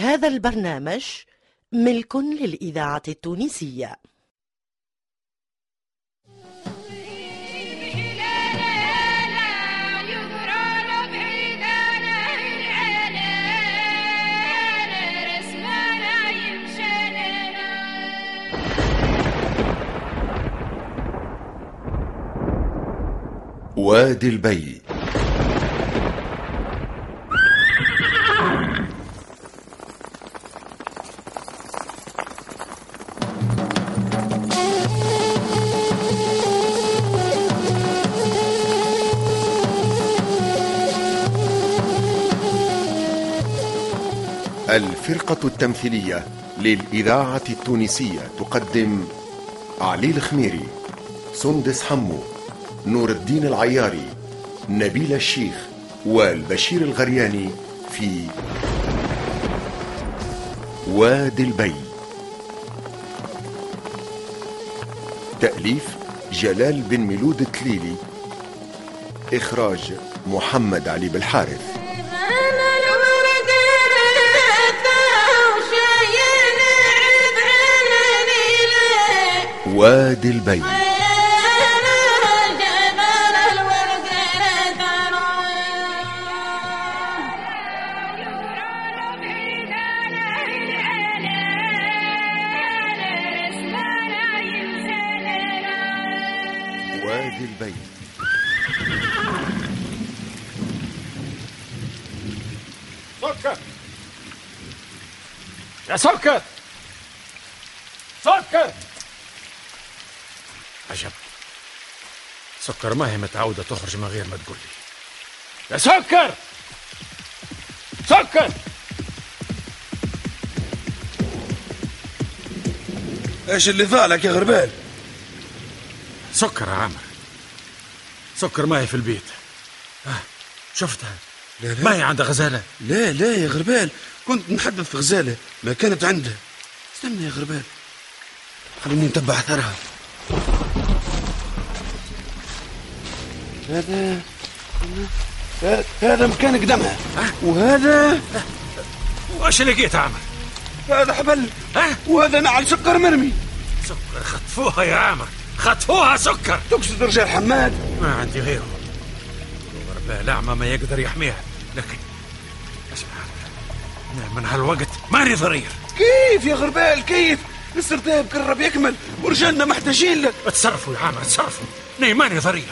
هذا البرنامج ملك للإذاعة التونسية. وادي البي. الفرقة التمثيلية للإذاعة التونسية تقدم علي الخميري سندس حمو نور الدين العياري نبيل الشيخ والبشير الغرياني في وادي البي. تأليف جلال بن ميلود التليلي إخراج محمد علي بالحارث. وادي البي وادي البي سكر. يا سكر. سكر ما هي متعودة تخرج من غير ما تقول لي. يا سكر! سكر! إيش اللي ذالك يا غربال؟ سكر يا عامر سكر ما هي في البيت. آه، شفتها. لا لا. ما هي عندها غزالة؟ لا لا يا غربال. كنت نحدث في غزالة ما كانت عنده استنى يا غربال. خليني نتبع أثرها. هذا؟ هذا- مكان قدمها وهذا؟ واش لقيت يا عامر هذا حبل. وهذا نعل سكر مرمي. سكر؟ خطفوها يا عامر خطفوها سكر. تقصد رجال حماد؟ ما عندي غيره. لا الأعمى ما يقدر يحميها. لكن اسمع من هالوقت ماني ضرير. كيف يا غربال؟ كيف؟ السرداب قرب يكمل. ورجالنا محتاجين لك اتصرفوا يا عامر اتصرفوا. أنا ماني ضرير.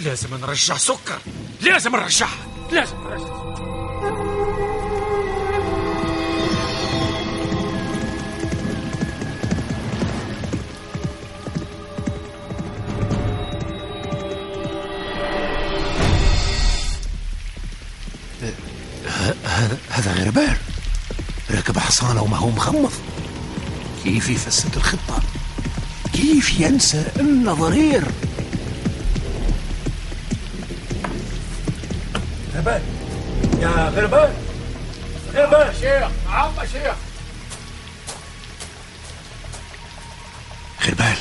لازم نرجع سكر. لازم نرجعها لازم نرجعها هذا غربال ركب حصانه وما هو مخمض. كيف يفسد الخطة؟ كيف ينسى إنه ضرير غربال يا غربال غربال شيخ عم شيخ غربال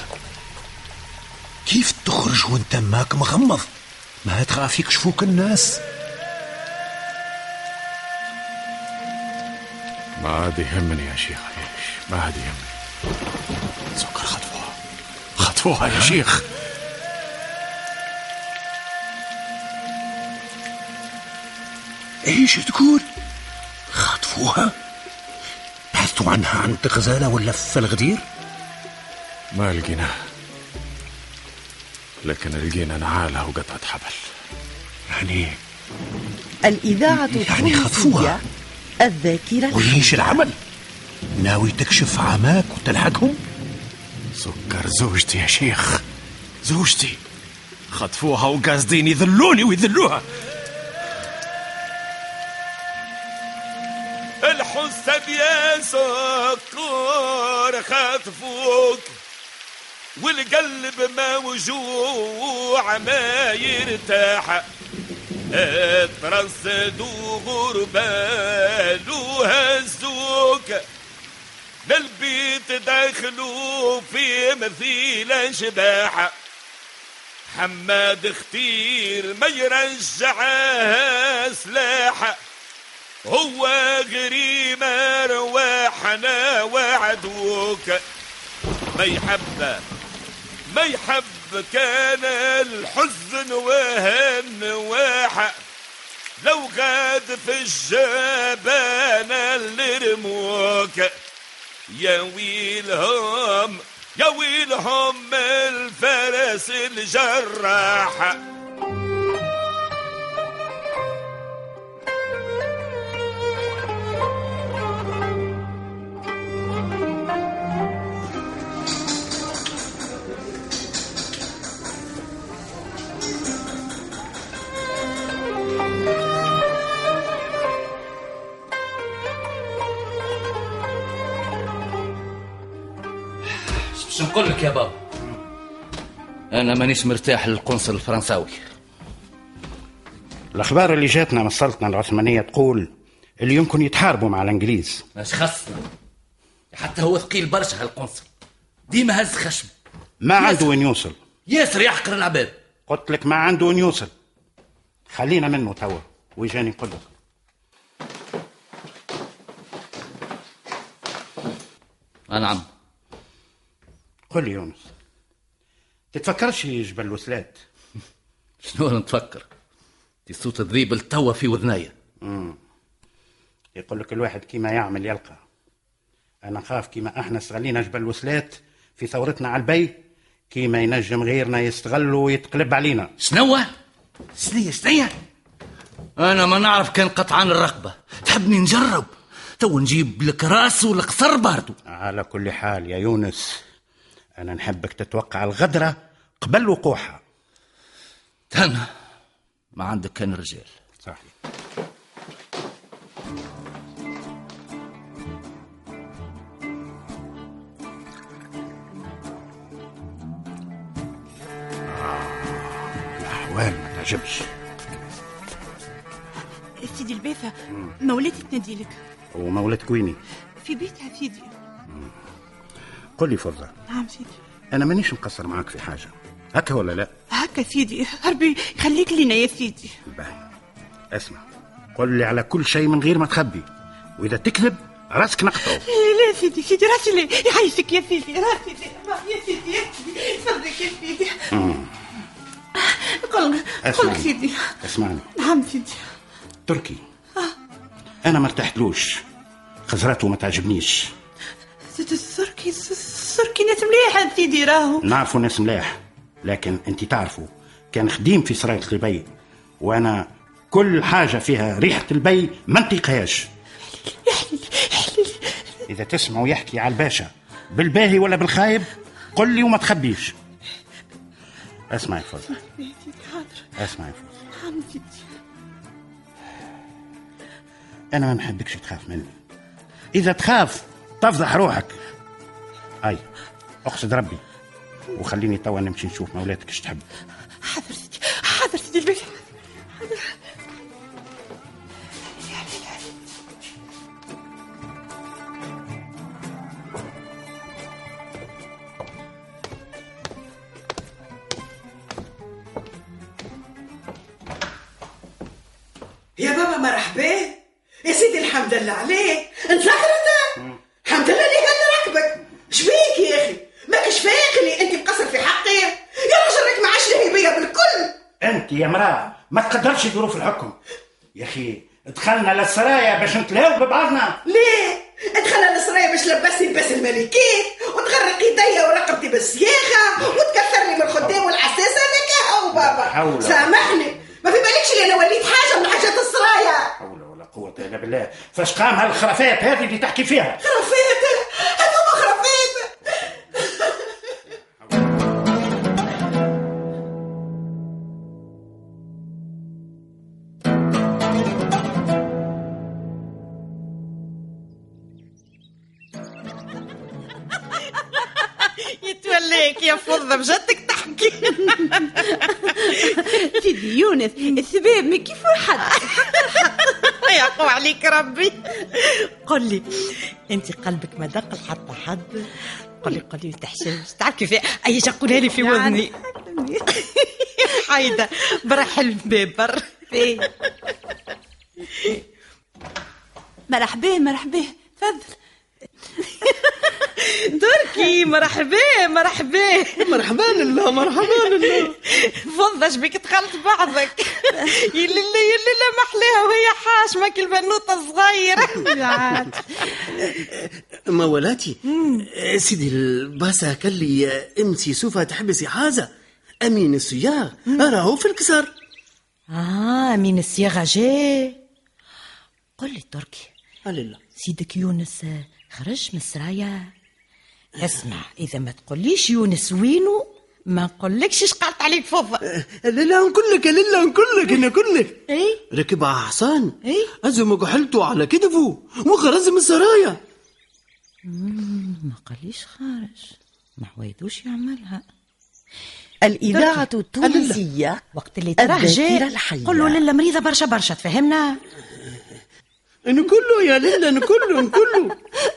كيف تخرج وانت ماك مغمض؟ ما تخاف يكشفوك الناس. ما عاد يهمني يا شيخ. عيش ما عاد يهمني. سكر خطفوها. خطفوها يا شيخ. إيش تقول خطفوها بحثتوا عنها عند غزالة ولا في الغدير؟ ما لقيناها لكن لقينا نعالها وقطعة حبل. يعني الإذاعة يعني خطفوها. الذاكرة وإيش العمل؟ ناوي تكشف عماك وتلحقهم؟ سكر زوجتي يا شيخ. زوجتي. خطفوها وقاصدين يذلوني ويذلوها. سكر خطفوك والقلب موجوع ما يرتاح. اترصدوا غربال وهزوك للبيت دخلوا في مثيل أشباح. حماد اختير ما يرجعها سلاح. هو غريمة أنا وعدوك. ما يحب ما يحب كان الحزن وهن واحد لو غاد في الجبان اللي رموك يا ويلهم يا ويلهم الفرس الجراح. شو نقول لك يا بابا. أنا مانيش مرتاح للقنصل الفرنساوي. الأخبار اللي جاتنا من السلطنة العثمانية تقول اللي يمكن يتحاربوا مع الإنجليز. ماش خصنا. حتى هو ثقيل برشا هالقنصل. ديما هز خشم. ما عنده وين يوصل. ياسر يحقر العباد. قلت لك ما عنده وين يوصل. خلينا منه توا ويجاني نقول لك. آه نعم قل لي يونس تتفكرش جبل وسلات؟ شنو نتفكر؟ دي صوت ذريب توا في وذنايا. يقول لك الواحد كيما يعمل يلقى. أنا خاف كيما أحنا استغلينا جبل وسلات في ثورتنا على البي كيما ينجم غيرنا يستغلوا ويتقلب علينا. شنو؟ شنية شنية أنا ما نعرف كان قطعان الرقبة. تحبني نجرب؟ تو نجيب لك رأس والقصر باردو على كل حال يا يونس أنا نحبك تتوقع الغدرة قبل وقوعها. تهنى ما عندك كان رجال. صحيح. الأحوال ما تعجبش. سيدي البيثة مولاتي تناديلك ومولات كويني. في بيتها سيدي. قل لي فرضة نعم سيدي. أنا مانيش مقصر معاك في حاجة. هكا ولا لا؟ هكا سيدي. ربي يخليك لينا يا سيدي. باهي. اسمع. قل لي على كل شيء من غير ما تخبي. وإذا تكذب راسك نقطعه لا لا سيدي سيدي راسي لا. يعيشك يا سيدي راسي لا. يا سيدي يا سيدي. صدق يا سيدي. قل قل سيدي. اسمعني. نعم سيدي. تركي. أنا ما ارتحتلوش. خزرته ما تعجبنيش. السركي السركي ناس مليحة سيدي راهو. نعرفوا ناس ملاح لكن انت تعرفوا كان خديم في سراية البي وأنا كل حاجة فيها ريحة البي ما نطيقهاش. إذا تسمعوا يحكي على الباشا بالباهي ولا بالخايب قل لي وما تخبيش. اسمعي فوز اسمعي فوز سيدي أنا ما نحبكش تخاف مني. إذا تخاف تفضح روحك. أي أقصد ربي وخليني توا نمشي نشوف مولاتك إيش تحب. حاضر سيدي البيت. يا بابا مرحبا. يا سيدي الحمد لله عليك. انت زغرت الحمد لله اللي هلا ركبك شبيك يا أخي ماكش فايق لي انت مقصر في حقي يا رجل راك ما عادش لهي بيا بالكل أنت يا مرأة ما تقدرش ظروف الحكم. يا أخي دخلنا للسرايا باش نتلاو ببعضنا. ليه؟ ادخل السرايا باش لبسني لباس الملكات وتغرق يديا ورقبتي بالسياخه وتكثرني من الخدام والعساسة هذاك هو بابا. سامحني. ما في بالكش اللي أنا وليت حاجة من حاجات السرايا. حول ولا قوة إلا بالله. فاش قام هالخرافات هذه اللي تحكي فيها؟ خرافات؟ يتوليك يا فضة بجدك تحكي. سيدي يونس السباب ما كيف حد يقوى عليك ربي. قل لي أنت قلبك ما دق حتى حد؟ قل لي قل لي تحشمش تعرف كيف أي قولها لي في وذني حايده برح الباب بر مرحبا مرحبا تفضل. تركي مرحبا مرحبا. مرحبا لله مرحبا لله. فضش بك تخلط بعضك؟ يلي يلي ما احلاها وهي حاشمك البنوته الصغيره عاد. مولاتي سيدي الباسا قال لي امسي سوف تحبسي حازه أمين السياغ راهو في الكسر. آه مين الصياغه جاي. قل لي تركي لله. سيدك يونس خرج من السرايا؟ اسمع إذا ما تقوليش يونس وينو ما نقولكش اش قالت عليك فضة لا لا نقول لك لا نقول لك أنا نقول لك إي؟ ركب على حصان إي؟ أزم كحلته على كتفه وخرج من السرايا ما قاليش خارج. ما عويدوش يعملها. الإذاعة. التونسية وقت اللي تراه جاي الحية. قول له للا مريضة برشا برشا تفهمنا؟ نقول له يا ليلى نقول له نقول له.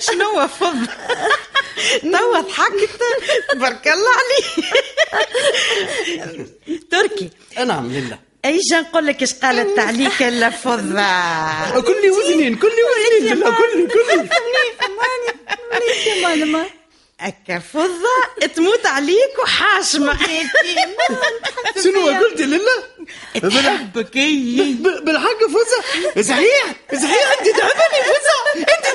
شنو فض؟ توا ضحكت تبارك الله عليك. تركي. نعم لله. ايجا نقول لك إيش قالت عليك إلا فضة كل وزنين كل وزنين كل لي كل لي أكا فضة تموت عليك وحاشمة. شنو قلت لله؟ تحبك بالحق فوزة. صحيح صحيح أنت تحبني فوزة. أنت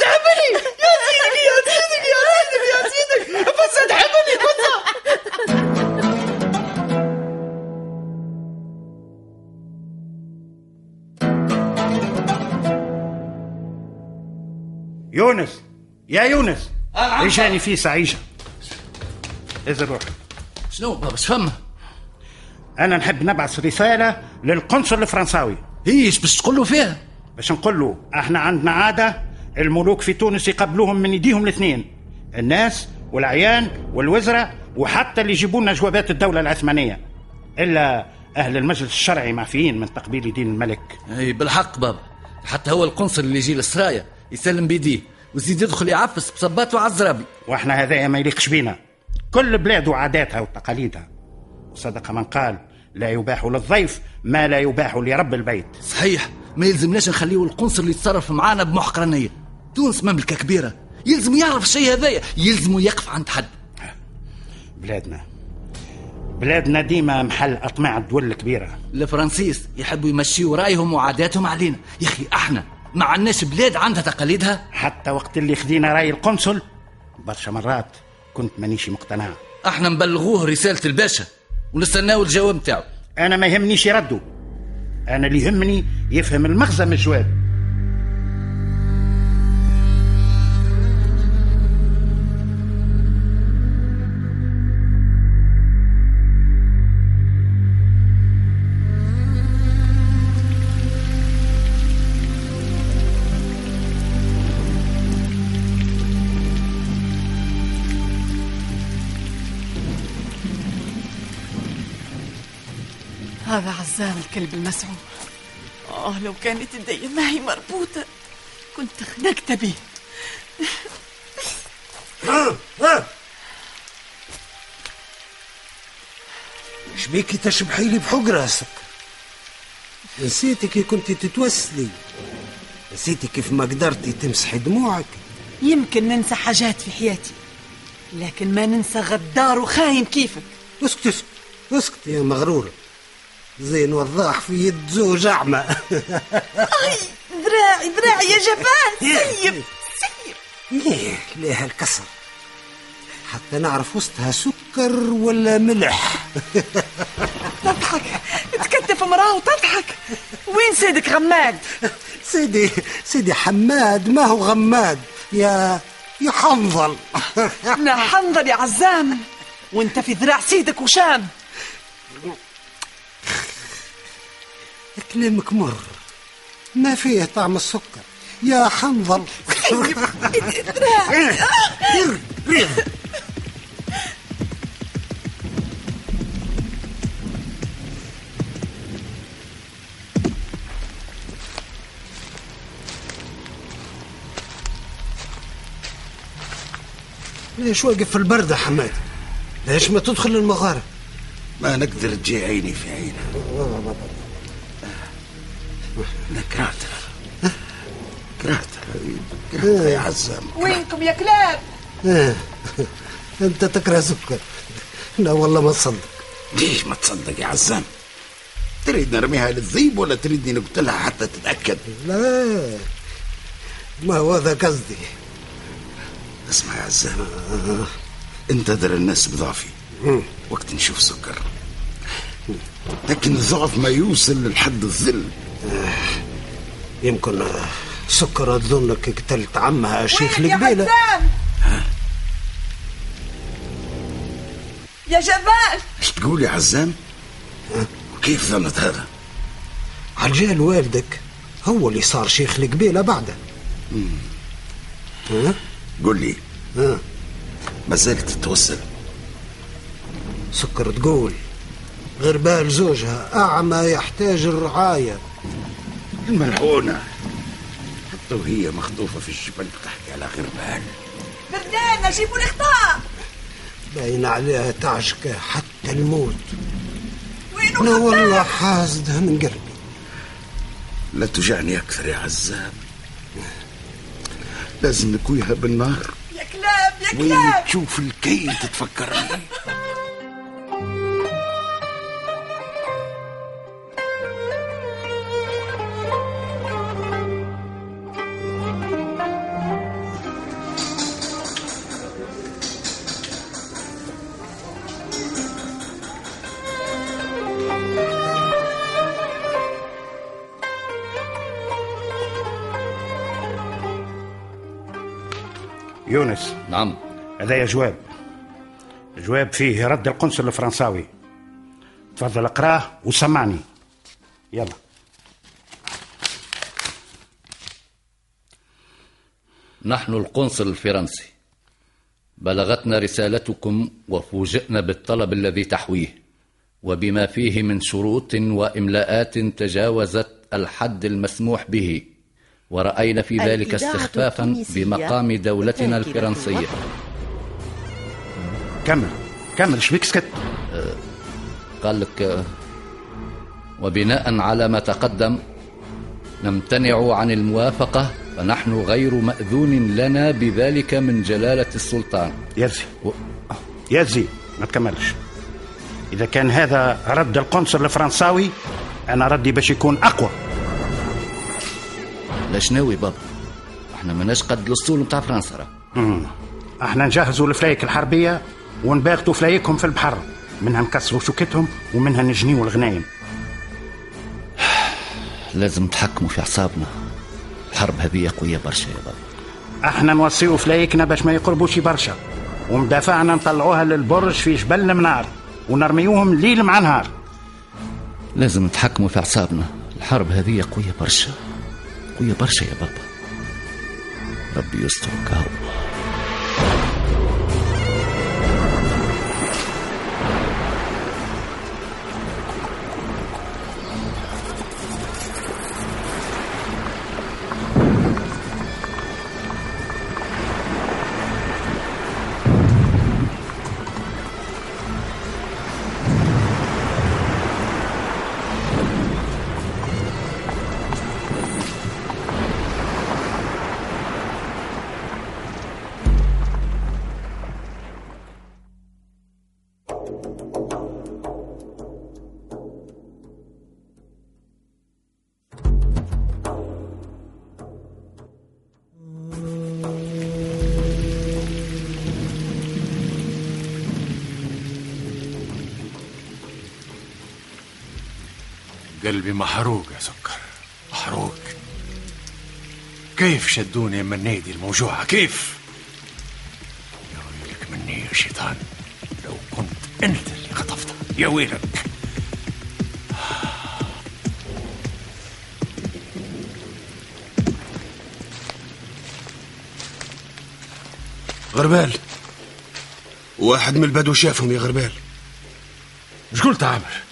يونس يا يونس. اجاني في سعيجة إذا روح. شنو؟ بابا اش فما أنا نحب نبعث رسالة للقنصل الفرنساوي. إيش باش تقول له فيها؟ باش نقول له إحنا عندنا عادة الملوك في تونس يقبلوهم من ايديهم الاثنين. الناس والعيان والوزراء وحتى اللي يجيبوا لنا جوابات الدولة العثمانية. إلا أهل المجلس الشرعي معفيين من تقبيل دين الملك. إي بالحق بابا. حتى هو القنصل اللي يجي للسرايا يسلم بيديه. ويزيد يدخل يعفس بصباته على الزرابي. وإحنا هذايا ما يليقش بينا. كل بلاد وعاداتها وتقاليدها. وصدق من قال لا يباح للضيف ما لا يباح لرب البيت. صحيح ما يلزمناش نخليه القنصل يتصرف معانا بمحقرنية تونس مملكة كبيرة. يلزم يعرف الشيء هذايا. يلزم يقف عند حد. بلادنا. بلادنا ديما محل أطماع الدول الكبيرة. الفرنسيس يحبوا يمشيوا رأيهم وعاداتهم علينا. يا أخي أحنا ما عندناش بلاد عندها تقاليدها؟ حتى وقت اللي خدينا راي القنصل برشا مرات كنت مانيش مقتنع. إحنا نبلغوه رسالة الباشا ونستناو الجواب نتاعو. أنا ما يهمنيش يردوا. أنا اللي يهمني يفهم المغزى من الجواب. عزام الكلب المسعوم آه لو كانت الدية معي مربوطة. كنت خنقت به. شبيكي تشبحي لي بحق راسك؟ نسيتي كي كنت تتوسلي. نسيتي كيف ما قدرتي تمسحي دموعك. يمكن ننسى حاجات في حياتي لكن ما ننسى غدار وخاين كيفك. اسكت اسكت اسكت يا مغرورة. زين وضاح في يد زوج أعمى ذراعي ذراعي يا جبان سيب ليه ليه الكسر. حتى نعرف وسطها سكر ولا ملح. تضحك. تكتف امرأة وتضحك. وين سيدك غماد؟ سيدي سيدي حماد ما هو غماد؟ يا يا حنظل. لا حنظل يا عزام. وانت في ذراع سيدك وشام. كلامك مر. ما فيه طعم السكر. يا حنظل. ليش واقف في البرد يا حماد؟ ليش ما تدخل المغارب ما نقدر تجي عيني في عينه أنا كرهتها كرهتها كرهتها يا عزام. وينكم يا كلاب؟ آه. أنت تكره سكر. لا والله ما تصدق. ليش ما تصدق يا عزام؟ تريد نرميها للذيب ولا تريدني نقتلها حتى تتأكد؟ لا. ما هو هذا قصدي؟ اسمع يا عزام. انت در الناس بضعفي. وقت نشوف سكر. لكن الضعف ما يوصل للحد الذل يمكن سكر تظنك قتلت عمها شيخ يا القبيلة. حسام يا جمال! إيش تقول يا عزام وكيف ظنت هذا؟ عجال والدك هو اللي صار شيخ القبيلة بعده. ها؟ قل لي. ها؟ ما زالت تتوسل؟ سكر تقول غربال زوجها أعمى يحتاج الرعاية. الملعونة. حتى وهي مخطوفة في الجبل بتحكي على غربال بردانة جيبوا لي خطاب باين عليها تعشقه حتى الموت. وينو أنا والله حاسدها من قلبي. لا تجعني أكثر يا عزام لازم نكويها بالنار يا كلاب يا وين كلاب تشوف الكي تتفكرني نعم. هذا جواب. جواب فيه رد القنصل الفرنساوي. تفضل اقراه وسمعني. يلا. نحن القنصل الفرنسي. بلغتنا رسالتكم وفوجئنا بالطلب الذي تحويه. وبما فيه من شروط وإملاءات تجاوزت الحد المسموح به. ورأينا في ذلك استخفافا بمقام دولتنا الفرنسية. كمل. كمل. شبيك سكت؟ قال لك آه، وبناء على ما تقدم نمتنع عن الموافقة فنحن غير مأذون لنا بذلك من جلالة السلطان. يزي و... يزي ما تكملش. إذا كان هذا رد القنصل الفرنساوي أنا ردي باش يكون أقوى. لاش ناوي بابا؟ إحنا ماناش قد الأسطول نتاع فرنسا راه. إحنا نجهزوا الفلايك الحربية ونباغتوا فلايكهم في البحر. منها نكسروا شوكتهم ومنها نجنيوا الغنايم. لازم نتحكموا في اعصابنا الحرب هذه قوية برشا يا بابا. إحنا نوصيوا فلايكنا باش ما يقربوش برشا. ومدافعنا نطلعوها للبرج في جبل المنار ونرميوهم ليل مع نهار. لازم نتحكموا في اعصابنا الحرب هذه قوية برشا. قوية برشا يا بابا ربي يسترك هو قلبي محروق يا سكر. محروق. كيف شدوني من نيدي الموجوعة كيف؟ يا ويلك مني يا شيطان. لو كنت أنت اللي خطفتها يا ويلك. غربال. واحد من البدو شافهم يا غربال. إيش قلت عامر؟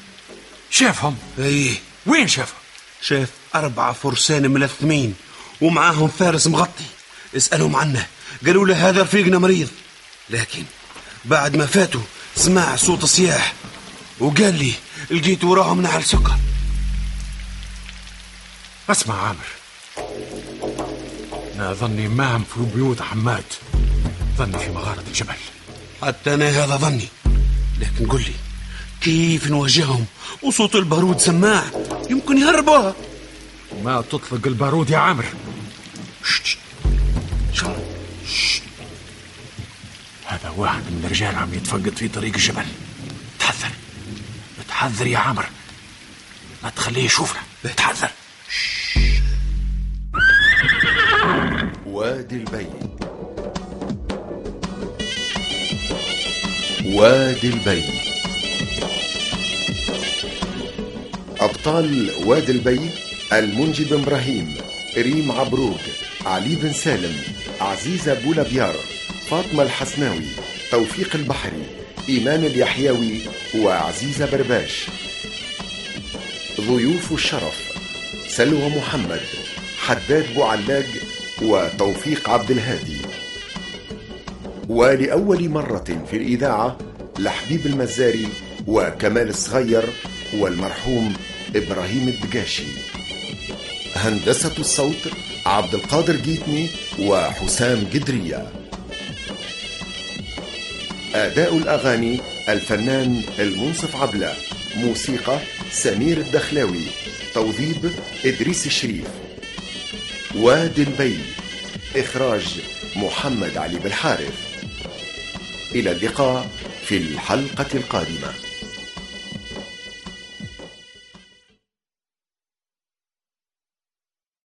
شافهم؟ إيه. وين شافهم؟ شاف أربعة فرسان ملثمين ومعاهم فارس مغطي. اسألهم عنه. قالوا له هذا رفيقنا مريض. لكن بعد ما فاتوا سمع صوت صياح وقال لي لقيت وراهم نعل سكر. اسمع عامر. أنا ظني ماهم في بيوت حماد ظني في مغارة الجبل. حتى أنا هذا ظني. لكن قل لي كيف نواجههم؟ وصوت البارود سماع. يمكن يهربوها. ما تطلق البارود يا عامر. شت شت. هذا واحد من الرجال عم يتفقد في طريق الجبل. تحذر. تحذر يا عامر. ما تخليه يشوفنا. تحذر. وادي البيت. وادي البيت. أبطال وادي البيت المنجي بن إبراهيم ريم عبروق علي بن سالم عزيزة بولابيار فاطمة الحسناوي توفيق البحري إيمان اليحيوي وعزيزة برباش. ضيوف الشرف سلوى محمد حداد بوعلاق وتوفيق عبد الهادي. ولأول مرة في الإذاعة لحبيب المزاري وكمال الصغير والمرحوم إبراهيم الدقاشي. هندسة الصوت عبد القادر جيتني وحسام جدرية أداء الأغاني الفنان المنصف عبلة. موسيقى سمير الدخلاوي. توظيب إدريس الشريف. وادي البي. إخراج محمد علي بالحارث. إلى اللقاء في الحلقة القادمة.